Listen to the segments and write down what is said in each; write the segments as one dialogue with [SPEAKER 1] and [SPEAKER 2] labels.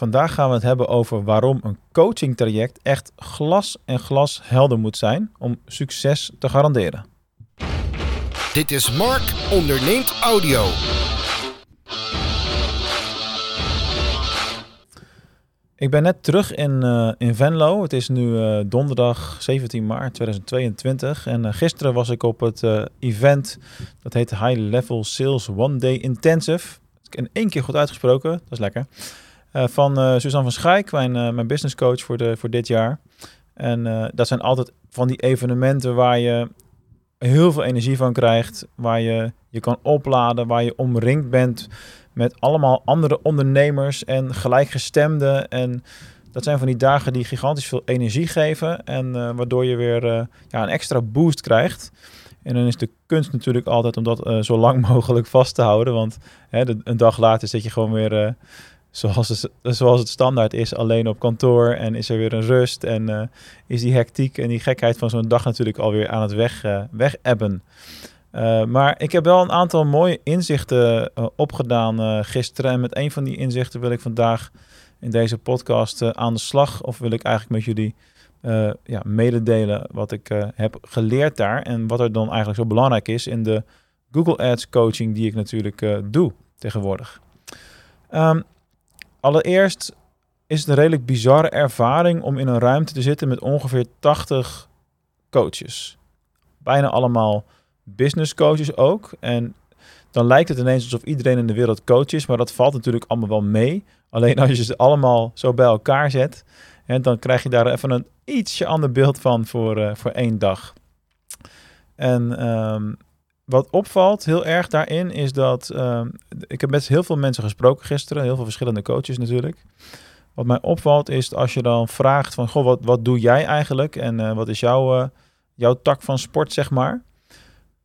[SPEAKER 1] Vandaag gaan we het hebben over waarom een coaching traject echt glas en glas helder moet zijn om succes te garanderen.
[SPEAKER 2] Dit is Mark onderneemt audio.
[SPEAKER 1] Ik ben net terug in, uh, in Venlo. Het is nu uh, donderdag 17 maart 2022. En uh, gisteren was ik op het event. Dat heet High Level Sales One Day Intensive. In één keer goed uitgesproken. Dat is lekker. Van Suzanne van Schaik, mijn, mijn business coach voor, de, voor dit jaar. En dat zijn altijd van die evenementen waar je heel veel energie van krijgt. Waar je je kan opladen. Waar je omringd bent met allemaal andere ondernemers en gelijkgestemden. En dat zijn van die dagen die gigantisch veel energie geven en waardoor je weer ja, een extra boost krijgt. En dan is de kunst natuurlijk altijd om dat zo lang mogelijk vast te houden. Want hè, de, een dag later zit je gewoon weer zoals, het, zoals het standaard is, alleen op kantoor. En is er weer een rust. En is die hectiek en die gekheid van zo'n dag natuurlijk alweer aan het weg, weg ebben. Uh, maar ik heb wel een aantal mooie inzichten uh, opgedaan uh, gisteren. En met een van die inzichten wil ik vandaag in deze podcast aan de slag. Of wil ik eigenlijk met jullie ja, mededelen wat ik heb geleerd daar. En wat er dan eigenlijk zo belangrijk is in de Google Ads coaching die ik natuurlijk doe tegenwoordig. Um, allereerst is het een redelijk bizarre ervaring om in een ruimte te zitten met ongeveer 80 coaches. Bijna allemaal business coaches ook. En dan lijkt het ineens alsof iedereen in de wereld coach is, maar dat valt natuurlijk allemaal wel mee. Alleen als je ze allemaal zo bij elkaar zet, en dan krijg je daar even een ietsje ander beeld van voor, uh, voor één dag. En um, wat opvalt heel erg daarin is dat um, ik heb met heel veel mensen gesproken gisteren, heel veel verschillende coaches natuurlijk. Wat mij opvalt is als je dan vraagt van, goh, wat, wat doe jij eigenlijk en uh, wat is jouw, uh, jouw tak van sport, zeg maar.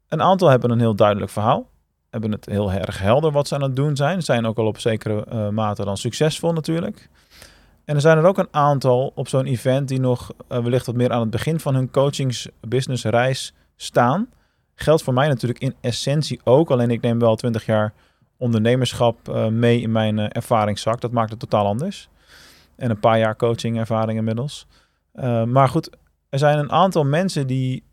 [SPEAKER 1] Een aantal hebben een heel duidelijk verhaal. Hebben het heel erg helder wat ze aan het doen zijn. Zijn ook al op zekere uh, mate dan succesvol natuurlijk. En er zijn er ook een aantal op zo'n event die nog wellicht wat meer aan het begin van hun coachings business reis staan. Geldt voor mij natuurlijk in essentie ook. Alleen ik neem wel 20 jaar ondernemerschap uh, mee in mijn ervaringszak. Dat maakt het totaal anders. En een paar jaar coaching ervaring inmiddels. maar goed, er zijn een aantal mensen die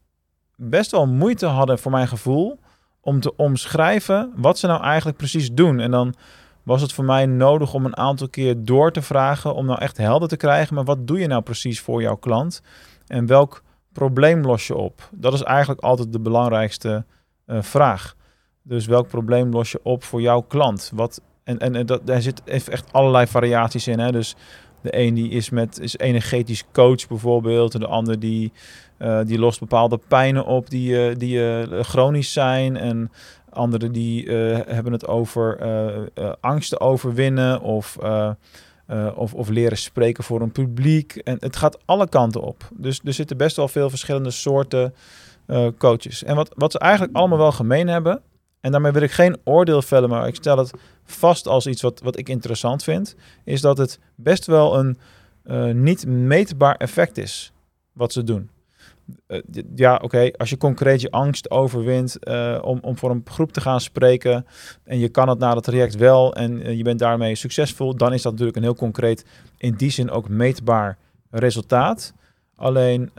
[SPEAKER 1] best wel moeite hadden voor mijn gevoel om te omschrijven wat ze nou eigenlijk precies doen. En dan was het voor mij nodig om een aantal keer door te vragen om nou echt helder te krijgen, maar wat doe je nou precies voor jouw klant en welk probleem los je op? Dat is eigenlijk altijd de belangrijkste uh, vraag. Dus welk probleem los je op voor jouw klant? Wat, en, en, dat, daar zit echt allerlei variaties in. Hè? Dus de een die is met is energetisch coach bijvoorbeeld. En de ander die, uh, die lost bepaalde pijnen op die, uh, die chronisch zijn. En anderen die hebben het over angsten overwinnen of, of, of leren spreken voor een publiek. En het gaat alle kanten op. Dus er zitten best wel veel verschillende soorten coaches. En wat, wat ze eigenlijk allemaal wel gemeen hebben, en daarmee wil ik geen oordeel vellen, maar ik stel het vast als iets wat, wat ik interessant vind, is dat het best wel een uh, niet meetbaar effect is wat ze doen. Uh, ja, oké, als je concreet je angst overwint uh, om, om voor een groep te gaan spreken en je kan het na het traject wel en je bent daarmee succesvol, dan is dat natuurlijk een heel concreet, in die zin ook meetbaar resultaat. Alleen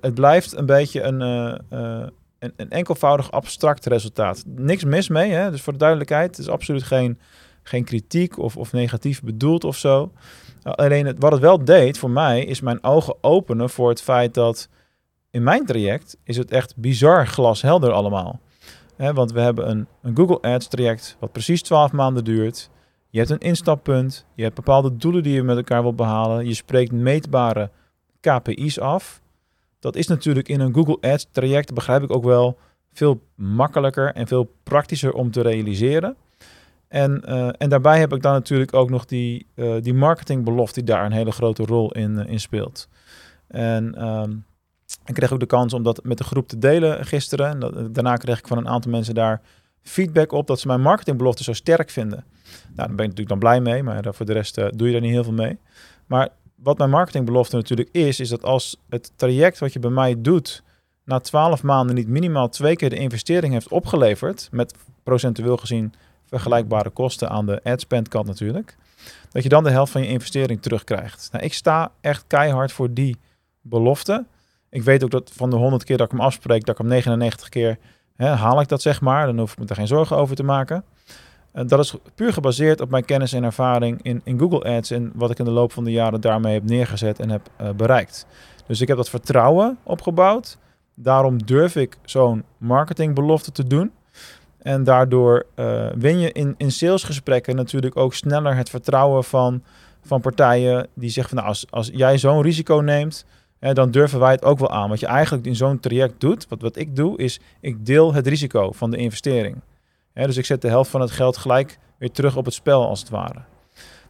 [SPEAKER 1] het blijft een beetje een, een, een, enkelvoudig abstract resultaat. Niks mis mee, hè? dus voor de duidelijkheid, het is absoluut geen, geen kritiek of, of negatief bedoeld of zo. Alleen het, wat het wel deed voor mij, is mijn ogen openen voor het feit dat in mijn traject is het echt bizar glashelder allemaal. He, want we hebben een, een Google Ads traject wat precies 12 maanden duurt. Je hebt een instappunt, je hebt bepaalde doelen die je met elkaar wilt behalen. Je spreekt meetbare KPI's af. Dat is natuurlijk in een Google Ads traject, begrijp ik ook wel, veel makkelijker en veel praktischer om te realiseren. En, uh, en daarbij heb ik dan natuurlijk ook nog die, uh, die marketingbelofte die daar een hele grote rol in, uh, in speelt. En um, ik kreeg ook de kans om dat met de groep te delen gisteren. En daarna kreeg ik van een aantal mensen daar feedback op dat ze mijn marketingbelofte zo sterk vinden. Nou, daar ben ik natuurlijk dan blij mee, maar voor de rest doe je daar niet heel veel mee. Maar wat mijn marketingbelofte natuurlijk is, is dat als het traject wat je bij mij doet na 12 maanden niet minimaal twee keer de investering heeft opgeleverd, met procentueel gezien vergelijkbare kosten aan de ad spend kant natuurlijk, dat je dan de helft van je investering terugkrijgt. Nou, ik sta echt keihard voor die belofte. Ik weet ook dat van de 100 keer dat ik hem afspreek, dat ik hem 99 keer hè, haal ik dat zeg maar. Dan hoef ik me er geen zorgen over te maken. En dat is puur gebaseerd op mijn kennis en ervaring in, in Google Ads en wat ik in de loop van de jaren daarmee heb neergezet en heb uh, bereikt. Dus ik heb dat vertrouwen opgebouwd. Daarom durf ik zo'n marketingbelofte te doen. En daardoor uh, win je in, in salesgesprekken natuurlijk ook sneller het vertrouwen van, van partijen die zeggen van nou, als, als jij zo'n risico neemt, dan durven wij het ook wel aan. Wat je eigenlijk in zo'n traject doet, wat, wat ik doe, is ik deel het risico van de investering. Dus ik zet de helft van het geld gelijk weer terug op het spel als het ware.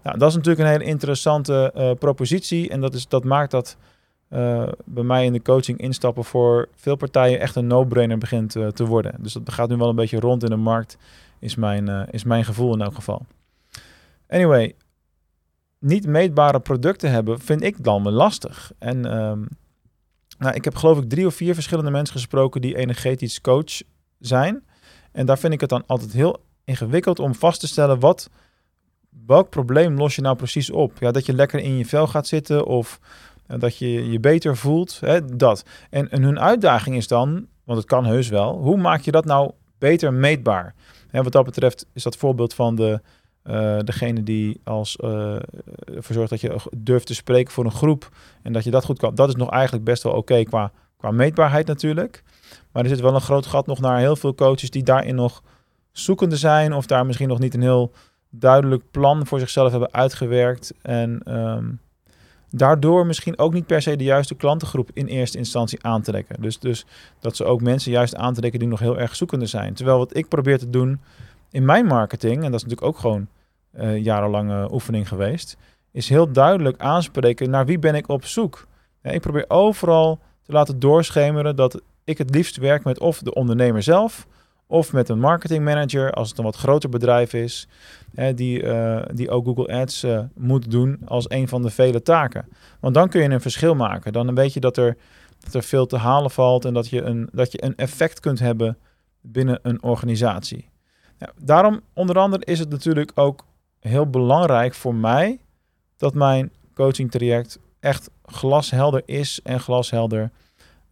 [SPEAKER 1] Nou, dat is natuurlijk een hele interessante uh, propositie en dat, is, dat maakt dat uh, bij mij in de coaching instappen voor veel partijen echt een no-brainer begint uh, te worden. Dus dat gaat nu wel een beetje rond in de markt, is mijn, is mijn gevoel in elk geval. Anyway, niet meetbare producten hebben vind ik dan lastig. En um, nou, ik heb geloof ik drie of vier verschillende mensen gesproken die energetisch coach zijn. En daar vind ik het dan altijd heel ingewikkeld om vast te stellen wat, welk probleem los je nou precies op. Ja, dat je lekker in je vel gaat zitten of dat je je beter voelt, hè, dat. En, en hun uitdaging is dan, want het kan heus wel, hoe maak je dat nou beter meetbaar? En wat dat betreft is dat voorbeeld van de, uh, degene die als uh, ervoor zorgt dat je durft te spreken voor een groep en dat je dat goed kan. Dat is nog eigenlijk best wel oké qua, qua meetbaarheid natuurlijk. Maar er zit wel een groot gat nog naar heel veel coaches die daarin nog zoekende zijn of daar misschien nog niet een heel duidelijk plan voor zichzelf hebben uitgewerkt. En um, daardoor misschien ook niet per se de juiste klantengroep in eerste instantie aantrekken. Dus, dus dat ze ook mensen juist aantrekken die nog heel erg zoekende zijn. Terwijl wat ik probeer te doen in mijn marketing, en dat is natuurlijk ook gewoon uh, jarenlange oefening geweest, is heel duidelijk aanspreken naar wie ben ik op zoek. Ja, ik probeer overal te laten doorschemeren dat ik het liefst werk met of de ondernemer zelf of met een marketingmanager als het een wat groter bedrijf is, hè, die, uh, die ook Google Ads uh, moet doen als een van de vele taken. Want dan kun je een verschil maken. Dan weet je dat er, dat er veel te halen valt en dat je, een, dat je een effect kunt hebben binnen een organisatie. Ja, daarom, onder andere, is het natuurlijk ook heel belangrijk voor mij dat mijn coaching traject echt glashelder is en glashelder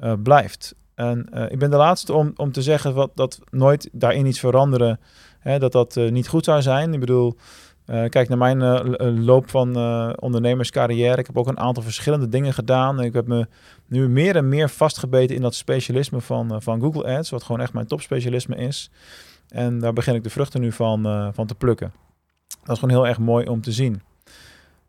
[SPEAKER 1] uh, blijft. En uh, ik ben de laatste om, om te zeggen wat, dat nooit daarin iets veranderen, hè, dat dat uh, niet goed zou zijn. Ik bedoel, kijk naar mijn loop van ondernemerscarrière. Ik heb ook een aantal verschillende dingen gedaan. Ik heb me nu meer en meer vastgebeten in dat specialisme van, van Google Ads, wat gewoon echt mijn topspecialisme is. En daar begin ik de vruchten nu van, van te plukken. Dat is gewoon heel erg mooi om te zien.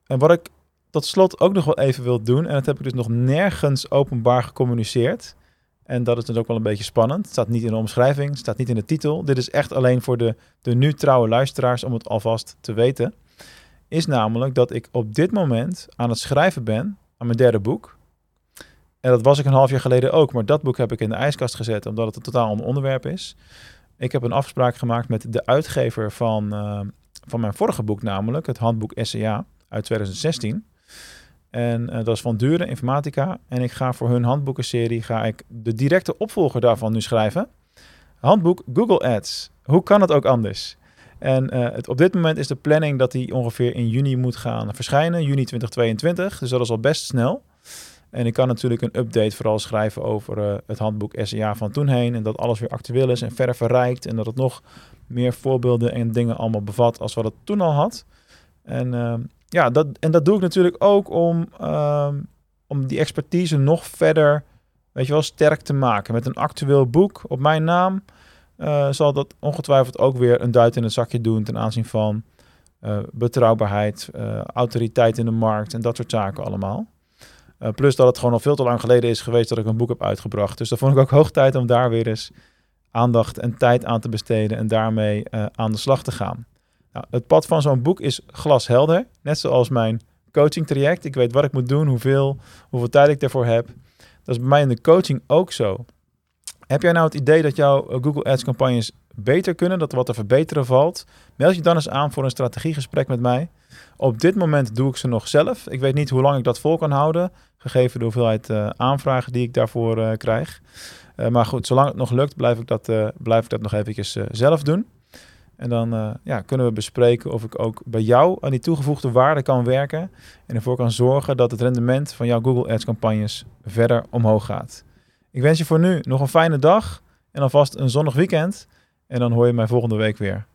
[SPEAKER 1] En wat ik tot slot ook nog wel even wil doen, en dat heb ik dus nog nergens openbaar gecommuniceerd en dat is dus ook wel een beetje spannend. Het staat niet in de omschrijving, het staat niet in de titel. Dit is echt alleen voor de, de nu trouwe luisteraars om het alvast te weten. Is namelijk dat ik op dit moment aan het schrijven ben aan mijn derde boek. En dat was ik een half jaar geleden ook, maar dat boek heb ik in de ijskast gezet omdat het een totaal ander onderwerp is. Ik heb een afspraak gemaakt met de uitgever van, uh, van mijn vorige boek, namelijk het handboek SCA uit 2016. En uh, dat is van Dure Informatica. En ik ga voor hun handboekenserie ga ik de directe opvolger daarvan nu schrijven. Handboek Google Ads. Hoe kan het ook anders? En uh, het, op dit moment is de planning dat die ongeveer in juni moet gaan verschijnen, juni 2022. Dus dat is al best snel. En ik kan natuurlijk een update vooral schrijven over uh, het handboek SEA van toen heen. En dat alles weer actueel is en verder verrijkt. En dat het nog meer voorbeelden en dingen allemaal bevat als wat het toen al had. En uh, ja, dat, en dat doe ik natuurlijk ook om, um, om die expertise nog verder, weet je wel, sterk te maken. Met een actueel boek op mijn naam uh, zal dat ongetwijfeld ook weer een duit in het zakje doen ten aanzien van uh, betrouwbaarheid, autoriteit in de markt en dat soort zaken allemaal. Plus dat het gewoon al veel te lang geleden is geweest dat ik een boek heb uitgebracht. Dus dat vond ik ook hoog tijd om daar weer eens aandacht en tijd aan te besteden en daarmee aan de slag te gaan. Nou, het pad van zo'n boek is glashelder. Net zoals mijn coaching traject. Ik weet wat ik moet doen, hoeveel, hoeveel tijd ik daarvoor heb. Dat is bij mij in de coaching ook zo. Heb jij nou het idee dat jouw eh, Google Ads campagnes beter kunnen, dat er wat te verbeteren valt? Meld je dan eens aan voor een strategiegesprek met mij. Op dit moment doe ik ze nog zelf. Ik weet niet hoe lang ik dat vol kan houden, gegeven de hoeveelheid uh, aanvragen die ik daarvoor uh, krijg. Uh, maar goed, zolang het nog lukt, blijf ik dat, blijf ik dat nog eventjes zelf doen. En dan ja, kunnen we bespreken of ik ook bij jou aan die toegevoegde waarde kan werken. En ervoor kan zorgen dat het rendement van jouw Google Ads campagnes verder omhoog gaat. Ik wens je voor nu nog een fijne dag en alvast een zonnig weekend. En dan hoor je mij volgende week weer.